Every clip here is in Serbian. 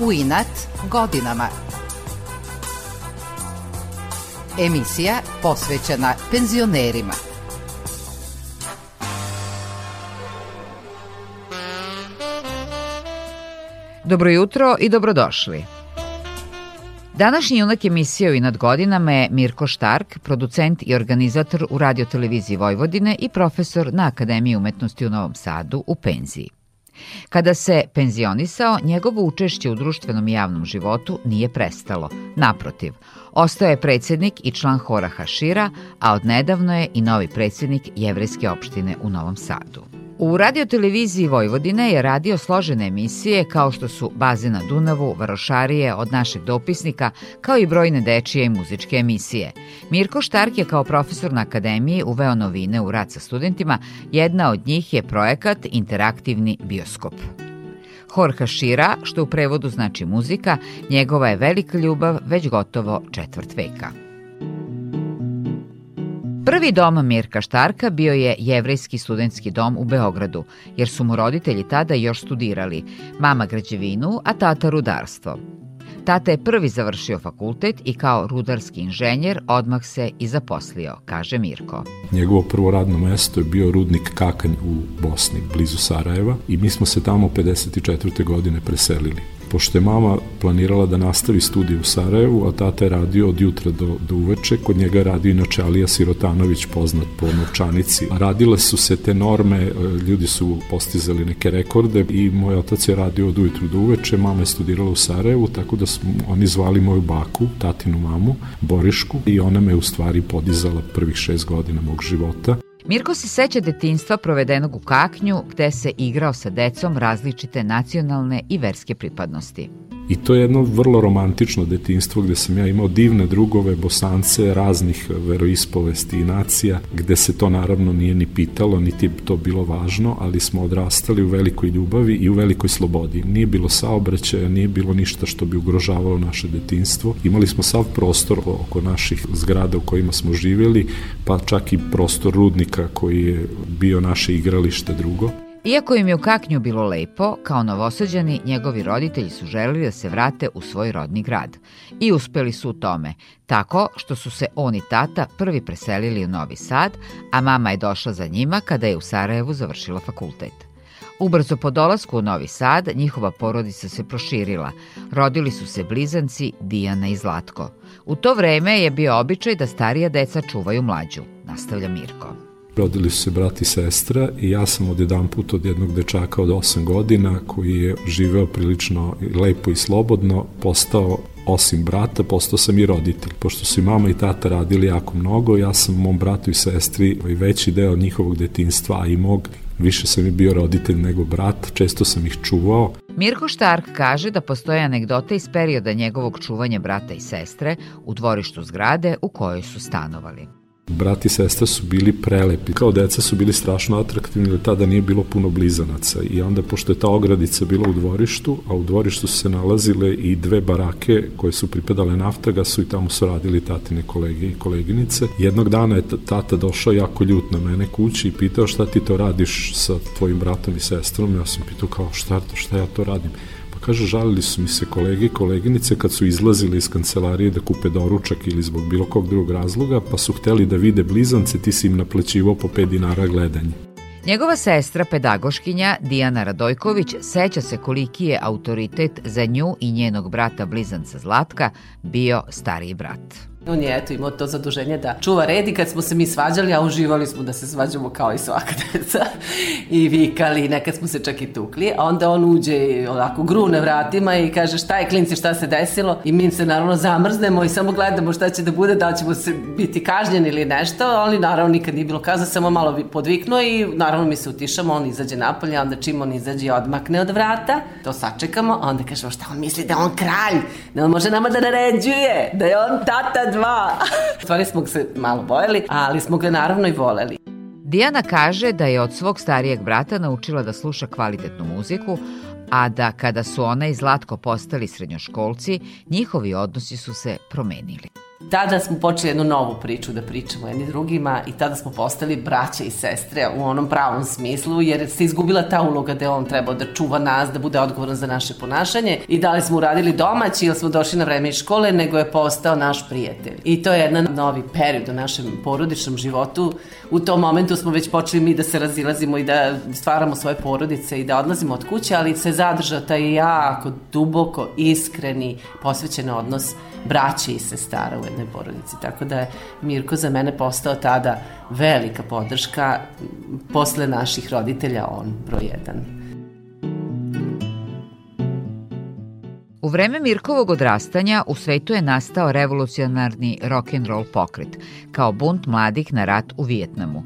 U inat godinama. Emisija posvećena penzionerima. Dobro jutro i dobrodošli. Današnji junak emisije u inad godinama je Mirko Štark, producent i organizator u radioteleviziji Vojvodine i profesor na Akademiji umetnosti u Novom Sadu u penziji. Kada se penzionisao, njegovo učešće u društvenom i javnom životu nije prestalo. Naprotiv, ostao je predsednik i član hora Hašira, a odnedavno je i novi predsednik Jevrejske opštine u Novom Sadu. U radioteleviziji Vojvodine je radio složene emisije kao što su Baze na Dunavu, Varošarije od našeg dopisnika, kao i brojne dečije i muzičke emisije. Mirko Štark je kao profesor na akademiji uveo novine u rad sa studentima, jedna od njih je projekat Interaktivni bioskop. Horka Šira, što u prevodu znači muzika, njegova je velika ljubav već gotovo četvrt veka. Prvi dom Mirka Štarka bio je Jevrejski studentski dom u Beogradu, jer su mu roditelji tada još studirali, mama građevinu, a tata rudarstvo. Tata je prvi završio fakultet i kao rudarski inženjer odmah se i zaposlio, kaže Mirko. Njegovo prvo radno mesto je bio rudnik Kakanj u Bosni, blizu Sarajeva i mi smo se tamo 54. godine preselili pošto je mama planirala da nastavi studije u Sarajevu, a tata je radio od jutra do, do uveče, kod njega je radio inače Alija Sirotanović, poznat po novčanici. Radile su se te norme, e, ljudi su postizali neke rekorde i moj otac je radio od ujutru do uveče, mama je studirala u Sarajevu, tako da smo oni zvali moju baku, tatinu mamu, Borišku, i ona me u stvari podizala prvih šest godina mog života. Mirko se seća detinstva provedenog u Kaknju, gde se igrao sa decom različite nacionalne i verske pripadnosti. I to je jedno vrlo romantično detinstvo gde sam ja imao divne drugove, bosance, raznih veroispovesti i nacija, gde se to naravno nije ni pitalo, niti to bilo važno, ali smo odrastali u velikoj ljubavi i u velikoj slobodi. Nije bilo saobraćaja, nije bilo ništa što bi ugrožavalo naše detinstvo. Imali smo sav prostor oko naših zgrada u kojima smo živjeli, pa čak i prostor rudnika koji je bio naše igralište drugo. Iako im je u Kaknju bilo lepo, kao novosađani, njegovi roditelji su želeli da se vrate u svoj rodni grad. I uspeli su u tome, tako što su se on i tata prvi preselili u Novi Sad, a mama je došla za njima kada je u Sarajevu završila fakultet. Ubrzo po dolasku u Novi Sad, njihova porodica se proširila. Rodili su se blizanci Dijana i Zlatko. U to vreme je bio običaj da starija deca čuvaju mlađu, nastavlja Mirko. Rodili su se brat i sestra i ja sam od jedan put od jednog dečaka od 8 godina koji je živeo prilično lepo i slobodno postao osim brata, postao sam i roditelj. Pošto su i mama i tata radili jako mnogo, ja sam mom bratu i sestri i veći deo njihovog detinstva, i mog, više sam i bio roditelj nego brat, često sam ih čuvao. Mirko Štark kaže da postoje anegdote iz perioda njegovog čuvanja brata i sestre u dvorištu zgrade u kojoj su stanovali. Brat i sestra su bili prelepi. Kao deca su bili strašno atraktivni, jer tada nije bilo puno blizanaca. I onda, pošto je ta ogradica bila u dvorištu, a u dvorištu su se nalazile i dve barake koje su pripadale naftagasu i tamo su radili tatine kolege i koleginice. Jednog dana je tata došao jako ljut na mene kući i pitao šta ti to radiš sa tvojim bratom i sestrom. Ja sam pitao kao šta, šta ja to radim. Kaže, žalili su mi se kolege i koleginice kad su izlazili iz kancelarije da kupe doručak ili zbog bilo kog drugog razloga, pa su hteli da vide blizance, ti si im naplaćivao po 5 dinara gledanje. Njegova sestra, pedagoškinja Dijana Radojković, seća se koliki je autoritet za nju i njenog brata blizanca Zlatka bio stariji brat. On je eto imao to zaduženje da čuva red i kad smo se mi svađali, a uživali smo da se svađamo kao i svaka deca i vikali, nekad smo se čak i tukli, a onda on uđe onako gru na vratima i kaže šta je klinci, šta se desilo? I mi se naravno zamrznemo i samo gledamo šta će da bude, da ćemo se biti kažnjeni ili nešto, ali naravno nikad nije bilo kazno, samo malo podviknuo i naravno mi se utišamo, on izađe napolje, onda čim on izađe odmakne od vrata, to sačekamo, onda kažemo šta on misli da on kralj, da on može nama da naređuje, da je on tata dva. Stvari smo se malo bojali, ali smo ga naravno i voleli. Dijana kaže da je od svog starijeg brata naučila da sluša kvalitetnu muziku, a da kada su ona i Zlatko postali srednjoškolci, njihovi odnosi su se promenili. Tada smo počeli jednu novu priču da pričamo jedni drugima i tada smo postali braća i sestre u onom pravom smislu jer se izgubila ta uloga da on trebao da čuva nas, da bude odgovoran za naše ponašanje i da li smo uradili domaći ili smo došli na vreme iz škole, nego je postao naš prijatelj. I to je jedan novi period u našem porodičnom životu. U tom momentu smo već počeli mi da se razilazimo i da stvaramo svoje porodice i da odlazimo od kuće, ali se zadržao taj jako duboko, iskreni, posvećen odnos braće i sestara u jednoj porodici. Tako da je Mirko za mene postao tada velika podrška posle naših roditelja, on broj jedan. U vreme Mirkovog odrastanja u svetu je nastao revolucionarni rock and roll pokret, kao bunt mladih na rat u Vijetnamu.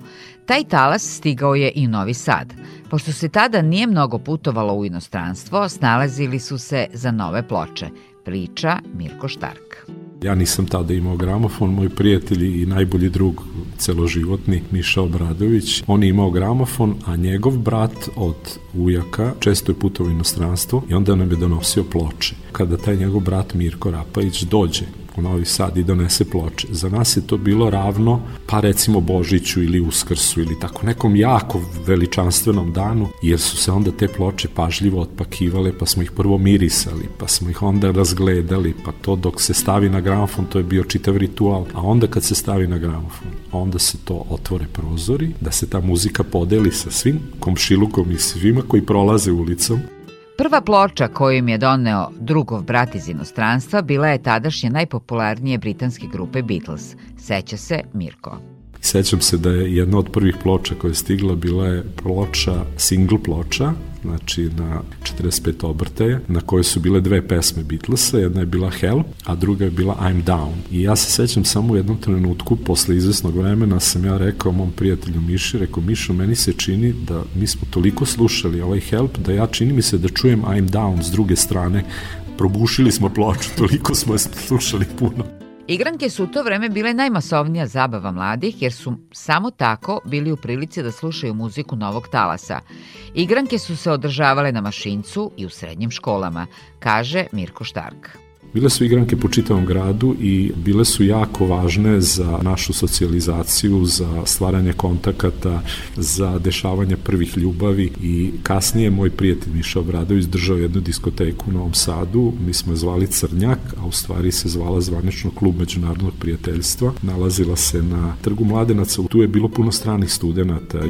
Taj talas stigao je i u Novi Sad. Pošto se tada nije mnogo putovalo u inostranstvo, snalazili su se za nove ploče – priča Mirko Štark. Ja nisam tada imao gramofon, moj prijatelj i najbolji drug celoživotni Miša Obradović, on je imao gramofon, a njegov brat od ujaka često je putao u inostranstvo i onda nam je donosio ploče. Kada taj njegov brat Mirko Rapajić dođe u Novi Sad i donese ploče. Za nas je to bilo ravno, pa recimo Božiću ili Uskrsu ili tako nekom jako veličanstvenom danu, jer su se onda te ploče pažljivo otpakivale, pa smo ih prvo mirisali, pa smo ih onda razgledali, pa to dok se stavi na gramofon, to je bio čitav ritual, a onda kad se stavi na gramofon, onda se to otvore prozori, da se ta muzika podeli sa svim komšilukom i svima koji prolaze ulicom, Prva ploča koju im je doneo drugov brat iz inostranstva bila je tadašnje najpopularnije britanske grupe Beatles. Seća se Mirko. Sećam se da je jedna od prvih ploča koja je stigla bila je ploča, single ploča, znači na 45 obrtaja, na kojoj su bile dve pesme Beatlesa, jedna je bila Help, a druga je bila I'm Down. I ja se sećam samo u jednom trenutku, posle izvesnog vremena, sam ja rekao mom prijatelju Miši, rekao Mišo, meni se čini da mi smo toliko slušali ovaj Help, da ja čini mi se da čujem I'm Down s druge strane, probušili smo ploču, toliko smo je slušali puno. Igranke su u to vreme bile najmasovnija zabava mladih jer su samo tako bili u prilici da slušaju muziku novog talasa. Igranke su se održavale na mašincu i u srednjim školama, kaže Mirko Štark. Bile su igranke po čitavom gradu i bile su jako važne za našu socijalizaciju, za stvaranje kontakata, za dešavanje prvih ljubavi i kasnije moj prijatelj Miša Obradović držao jednu diskoteku u Novom Sadu, mi smo je zvali Crnjak, a u stvari se zvala zvanično klub međunarodnog prijateljstva. Nalazila se na trgu Mladenaca, tu je bilo puno stranih studenta.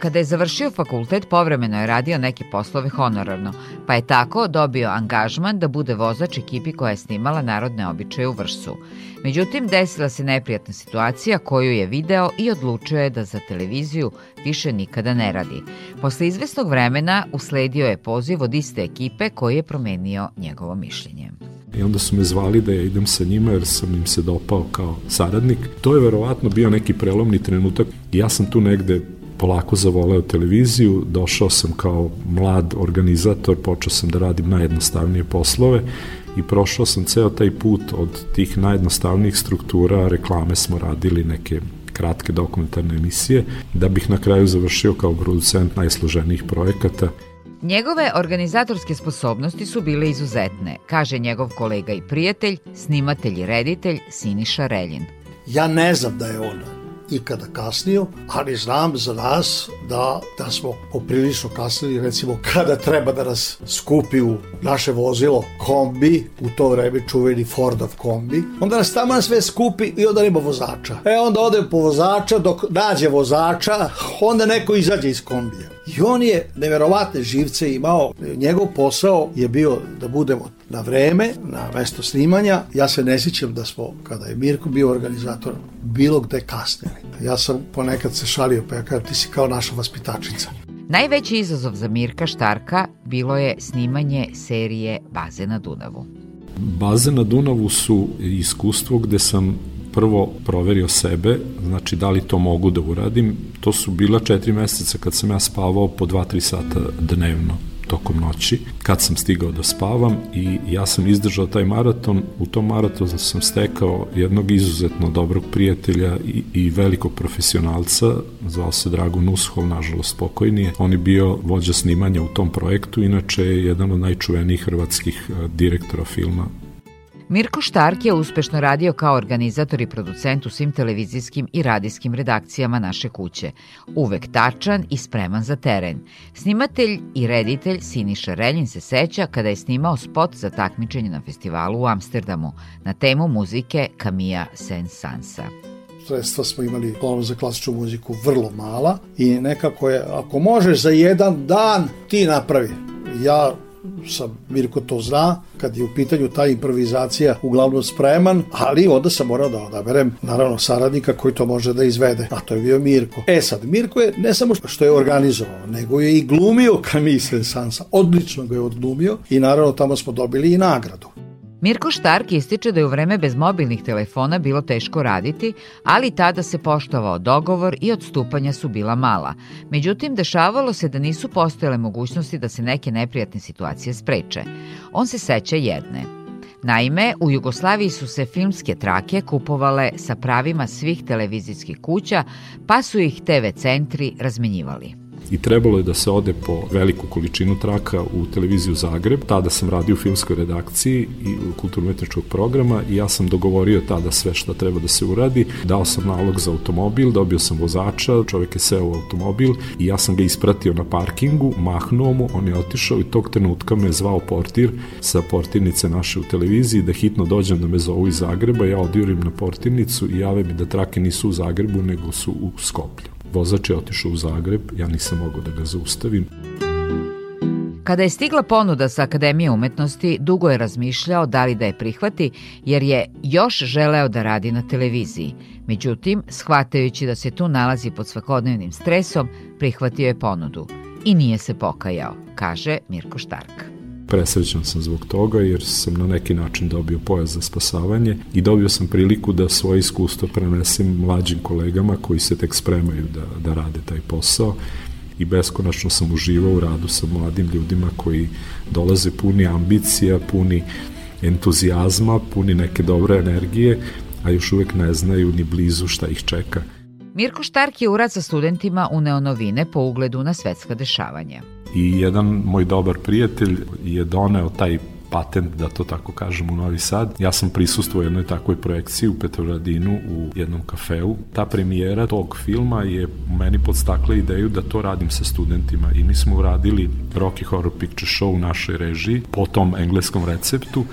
Kada je završio fakultet, povremeno je radio neke poslove honorarno, pa je tako dobio angažman da bude vozač ekipi koja je snimala narodne običaje u Vršcu. Međutim, desila se neprijatna situacija koju je video i odlučio je da za televiziju više nikada ne radi. Posle izvesnog vremena usledio je poziv od iste ekipe koji je promenio njegovo mišljenje. I onda su me zvali da ja idem sa njima jer sam im se dopao kao saradnik. To je verovatno bio neki prelomni trenutak. Ja sam tu negde polako zavoleo televiziju, došao sam kao mlad organizator, počeo sam da radim najjednostavnije poslove i prošao sam ceo taj put od tih najjednostavnijih struktura, reklame smo radili neke kratke dokumentarne emisije, da bih na kraju završio kao producent najsloženijih projekata. Njegove organizatorske sposobnosti su bile izuzetne, kaže njegov kolega i prijatelj, snimatelj i reditelj Siniša Reljin. Ja ne znam da je on ikada kasnio, ali znam za nas da, da smo poprilično kasnili, recimo kada treba da nas skupi u naše vozilo kombi, u to vreme čuveni Fordov kombi, onda nas tamo sve skupi i onda nema vozača. E onda ode po vozača, dok nađe vozača, onda neko izađe iz kombija. I on je neverovatne živce imao, njegov posao je bio da budemo na vreme, na mesto snimanja. Ja se ne sjećam da smo, kada je Mirko bio organizator, bilo gde kasnili. Ja sam ponekad se šalio, pa ja kažem, ti si kao naša vaspitačica. Najveći izazov za Mirka Štarka bilo je snimanje serije Baze na Dunavu. Baze na Dunavu su iskustvo gde sam prvo proverio sebe, znači da li to mogu da uradim. To su bila četiri meseca kad sam ja spavao po 2-3 sata dnevno tokom noći, kad sam stigao da spavam i ja sam izdržao taj maraton, u tom maratonu sam stekao jednog izuzetno dobrog prijatelja i, i velikog profesionalca, zvao se Drago Nushol, nažalost pokojni je. On je bio vođa snimanja u tom projektu, inače je jedan od najčuvenijih hrvatskih direktora filma Mirko Štark je uspešno radio kao organizator i producent u svim televizijskim i radijskim redakcijama naše kuće. Uvek tačan i spreman za teren. Snimatelj i reditelj Siniša Reljin se seća kada je snimao spot za takmičenje na festivalu u Amsterdamu na temu muzike Camilla Saint-Sansa sredstva smo imali ono za klasičnu muziku vrlo mala i nekako je, ako možeš za jedan dan, ti napravi. Ja sam, Mirko to zna, kad je u pitanju ta improvizacija uglavnom spreman, ali onda sam morao da odaberem naravno saradnika koji to može da izvede, a to je bio Mirko. E sad, Mirko je ne samo što je organizovao, nego je i glumio Camille Sansa, odlično ga je odglumio i naravno tamo smo dobili i nagradu. Mirko Štark ističe da je u vreme bez mobilnih telefona bilo teško raditi, ali tada se poštovao dogovor i odstupanja su bila mala. Međutim, dešavalo se da nisu postojale mogućnosti da se neke neprijatne situacije spreče. On se seća jedne. Naime, u Jugoslaviji su se filmske trake kupovale sa pravima svih televizijskih kuća, pa su ih TV centri razmenjivali i trebalo je da se ode po veliku količinu traka u televiziju Zagreb. Tada sam radio u filmskoj redakciji i kulturno-umetničkog programa i ja sam dogovorio tada sve šta treba da se uradi. Dao sam nalog za automobil, dobio sam vozača, čovek je seo u automobil i ja sam ga ispratio na parkingu, mahnuo mu, on je otišao i tog trenutka me zvao portir sa portirnice naše u televiziji da hitno dođem da me zovu iz Zagreba, ja odjurim na portirnicu i jave mi da trake nisu u Zagrebu nego su u Skoplju. Vozač je otišao u Zagreb, ja nisam mogao da ga zaustavim. Kada je stigla ponuda sa Akademije umetnosti, dugo je razmišljao da li da je prihvati, jer je još želeo da radi na televiziji. Međutim, shvatajući da se tu nalazi pod svakodnevnim stresom, prihvatio je ponudu. I nije se pokajao, kaže Mirko Štark. Presrećan sam zbog toga jer sam na neki način dobio pojas za spasavanje i dobio sam priliku da svoje iskustvo prenesem mlađim kolegama koji se tek spremaju da, da rade taj posao i beskonačno sam uživao u radu sa mladim ljudima koji dolaze puni ambicija, puni entuzijazma, puni neke dobre energije, a još uvek ne znaju ni blizu šta ih čeka. Mirko Štark je urad sa studentima u neonovine po ugledu na svetska dešavanja i jedan moj dobar prijatelj je doneo taj patent, da to tako kažem, u Novi Sad. Ja sam prisustuo jednoj takvoj projekciji u Petrovaradinu u jednom kafeu. Ta premijera tog filma je meni podstakla ideju da to radim sa studentima i mi smo uradili Rocky Horror Picture Show u našoj režiji po tom engleskom receptu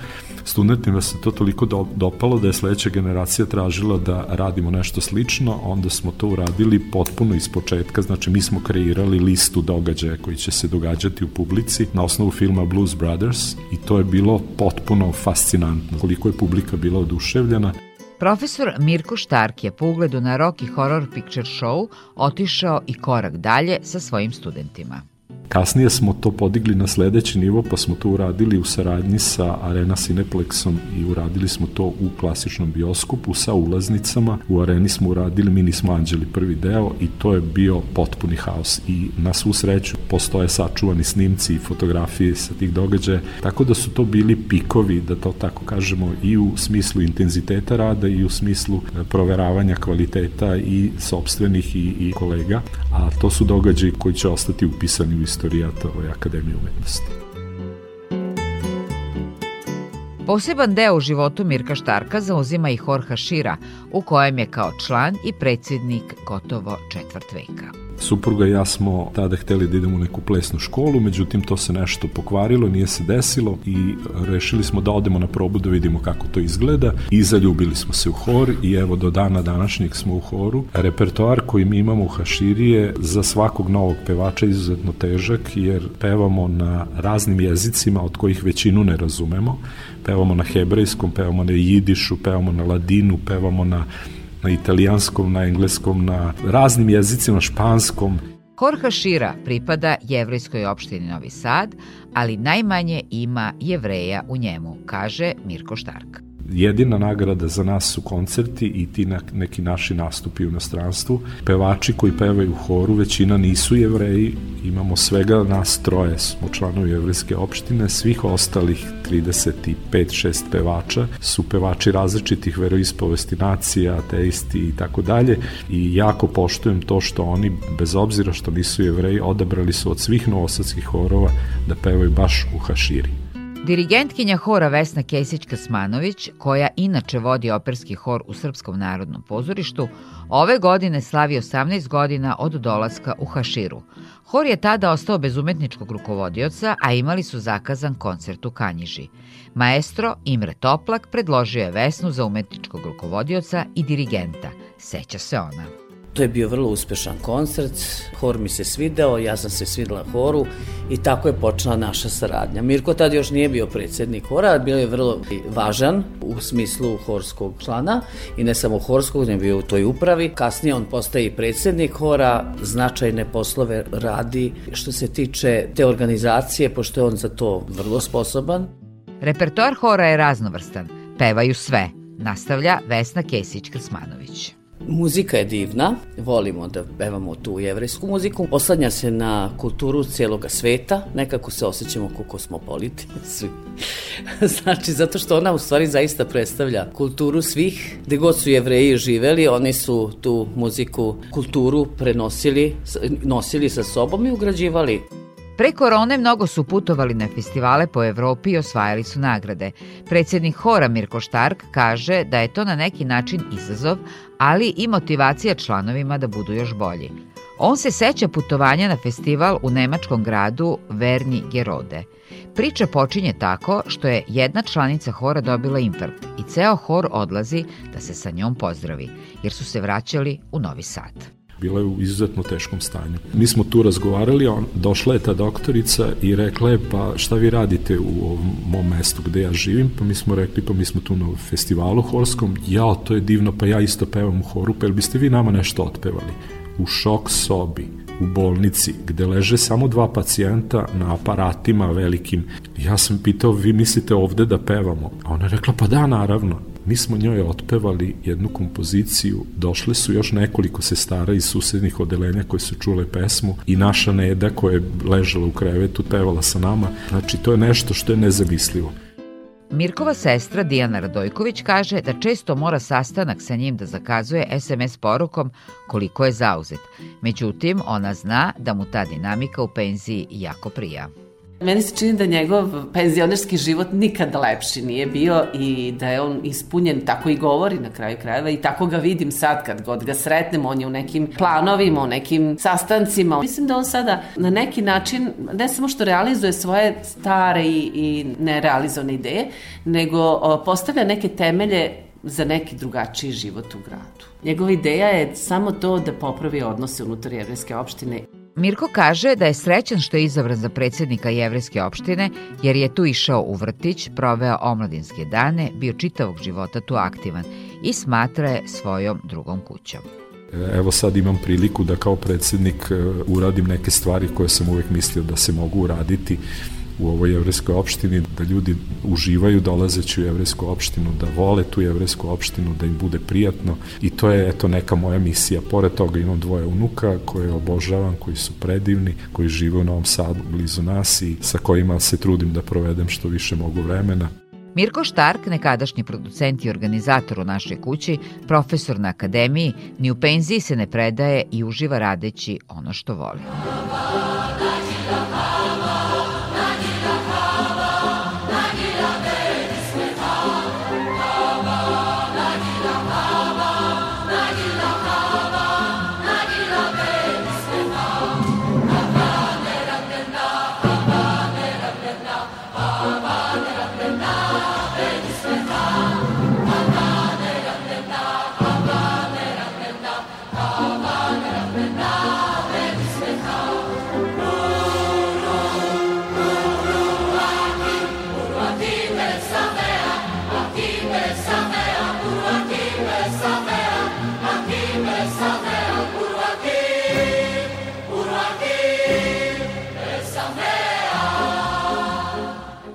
studentima se to toliko do, dopalo da je sledeća generacija tražila da radimo nešto slično, onda smo to uradili potpuno iz početka, znači mi smo kreirali listu događaja koji će se događati u publici na osnovu filma Blues Brothers i to je bilo potpuno fascinantno, koliko je publika bila oduševljena. Profesor Mirko Štark je po ugledu na Rocky Horror Picture Show otišao i korak dalje sa svojim studentima. Kasnije smo to podigli na sledeći nivo, pa smo to uradili u saradnji sa Arena Cineplexom i uradili smo to u klasičnom bioskopu sa ulaznicama. U Areni smo uradili, mi nismo anđeli prvi deo i to je bio potpuni haos i na svu sreću postoje sačuvani snimci i fotografije sa tih događaja, tako da su to bili pikovi, da to tako kažemo, i u smislu intenziteta rada i u smislu e, proveravanja kvaliteta i sobstvenih i, i kolega, a to su događaji koji će ostati upisani u istoriju istorijata ove Akademije umetnosti. Poseban deo u životu Mirka Štarka zauzima i Horha Šira, u kojem je kao član i predsjednik gotovo četvrt veka. Supruga i ja smo tada hteli da idemo u neku plesnu školu, međutim to se nešto pokvarilo, nije se desilo i rešili smo da odemo na probu da vidimo kako to izgleda i zaljubili smo se u hor i evo do dana današnjeg smo u horu. Repertoar koji mi imamo u Haširi je za svakog novog pevača izuzetno težak jer pevamo na raznim jezicima od kojih većinu ne razumemo. Pevamo na hebrejskom, pevamo na jidišu, pevamo na ladinu, pevamo na na italijanskom, na engleskom, na raznim jezicima, španskom. Korha Šira pripada jevrejskoj opštini Novi Sad, ali najmanje ima jevreja u njemu, kaže Mirko Štark jedina nagrada za nas su koncerti i ti neki naši nastupi u inostranstvu. Pevači koji pevaju u horu, većina nisu jevreji, imamo svega nas troje, smo članovi jevrejske opštine, svih ostalih 35-6 pevača su pevači različitih veroispovesti nacija, ateisti i tako dalje i jako poštujem to što oni, bez obzira što nisu jevreji, odabrali su od svih novosadskih horova da pevaju baš u Haširi. Dirigentkinja hora Vesna Kesić-Kasmanović, koja inače vodi operski hor u Srpskom narodnom pozorištu, ove godine slavi 18 godina od dolaska u Haširu. Hor je tada ostao bez umetničkog rukovodioca, a imali su zakazan koncert u Kanjiži. Maestro Imre Toplak predložio je Vesnu za umetničkog rukovodioca i dirigenta. Seća se ona. To je bio vrlo uspešan koncert, hor mi se svideo, ja sam se svidela horu i tako je počela naša saradnja. Mirko tad još nije bio predsednik hora, bio je vrlo važan u smislu horskog člana i ne samo horskog, ne bio u toj upravi. Kasnije on postaje i predsednik hora, značajne poslove radi što se tiče te organizacije, pošto je on za to vrlo sposoban. Repertoar hora je raznovrstan, pevaju sve, nastavlja Vesna Kesić-Krsmanović. Muzika je divna, volimo da pevamo tu jevrejsku muziku. Oslanja se na kulturu cijeloga sveta, nekako se osjećamo kao kosmopoliti. Svi. znači, zato što ona u stvari zaista predstavlja kulturu svih. Gde god su jevreji živeli, oni su tu muziku, kulturu prenosili, nosili sa sobom i ugrađivali Pre korone mnogo su putovali na festivale po Evropi i osvajali su nagrade. Predsednik hora Mirko Štark kaže da je to na neki način izazov, ali i motivacija članovima da budu još bolji. On se seća putovanja na festival u nemačkom gradu Verni Gerode. Priča počinje tako što je jedna članica hora dobila infarkt i ceo hor odlazi da se sa njom pozdravi, jer su se vraćali u Novi Sad. Bila je u izuzetno teškom stanju. Mi smo tu razgovarali, on, došla je ta doktorica i rekla je pa šta vi radite u ovom mom mestu gde ja živim? Pa mi smo rekli pa mi smo tu na festivalu horskom. Ja, to je divno, pa ja isto pevam u horu, pa jel biste vi nama nešto otpevali? U šok sobi, u bolnici gde leže samo dva pacijenta na aparatima velikim. Ja sam pitao, vi mislite ovde da pevamo? A ona je rekla, pa da, naravno. Mi smo njoj otpevali jednu kompoziciju, došle su još nekoliko sestara iz susednih odelenja koje su čule pesmu i naša Neda koja je ležala u krevetu pevala sa nama. Znači, to je nešto što je nezamislivo. Mirkova sestra Dijana Radojković kaže da često mora sastanak sa njim da zakazuje SMS porukom koliko je zauzet. Međutim, ona zna da mu ta dinamika u penziji jako prija. Meni se čini da njegov penzionerski život nikad lepši nije bio i da je on ispunjen, tako i govori na kraju krajeva i tako ga vidim sad kad god ga sretnem, on je u nekim planovima, u nekim sastancima. Mislim da on sada na neki način ne samo što realizuje svoje stare i, i nerealizovane ideje, nego postavlja neke temelje za neki drugačiji život u gradu. Njegova ideja je samo to da popravi odnose unutar jevreske opštine Mirko kaže da je srećan što je izabran za predsednika Jevrejske opštine, jer je tu išao u vrtić, proveo omladinske dane, bio čitavog života tu aktivan i smatra je svojom drugom kućom. Evo sad imam priliku da kao predsednik e, uradim neke stvari koje sam uvek mislio da se mogu uraditi u ovoj jevreskoj opštini, da ljudi uživaju dolazeći u jevrejsku opštinu, da vole tu jevrejsku opštinu, da im bude prijatno i to je eto neka moja misija. Pored toga imam dvoje unuka koje obožavam, koji su predivni, koji žive u Novom Sadu blizu nas i sa kojima se trudim da provedem što više mogu vremena. Mirko Štark, nekadašnji producent i organizator u našoj kući, profesor na akademiji, ni u penziji se ne predaje i uživa radeći ono što voli.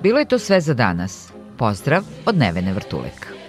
Bilo je to sve za danas. Pozdrav od Nevene Vrtuleka.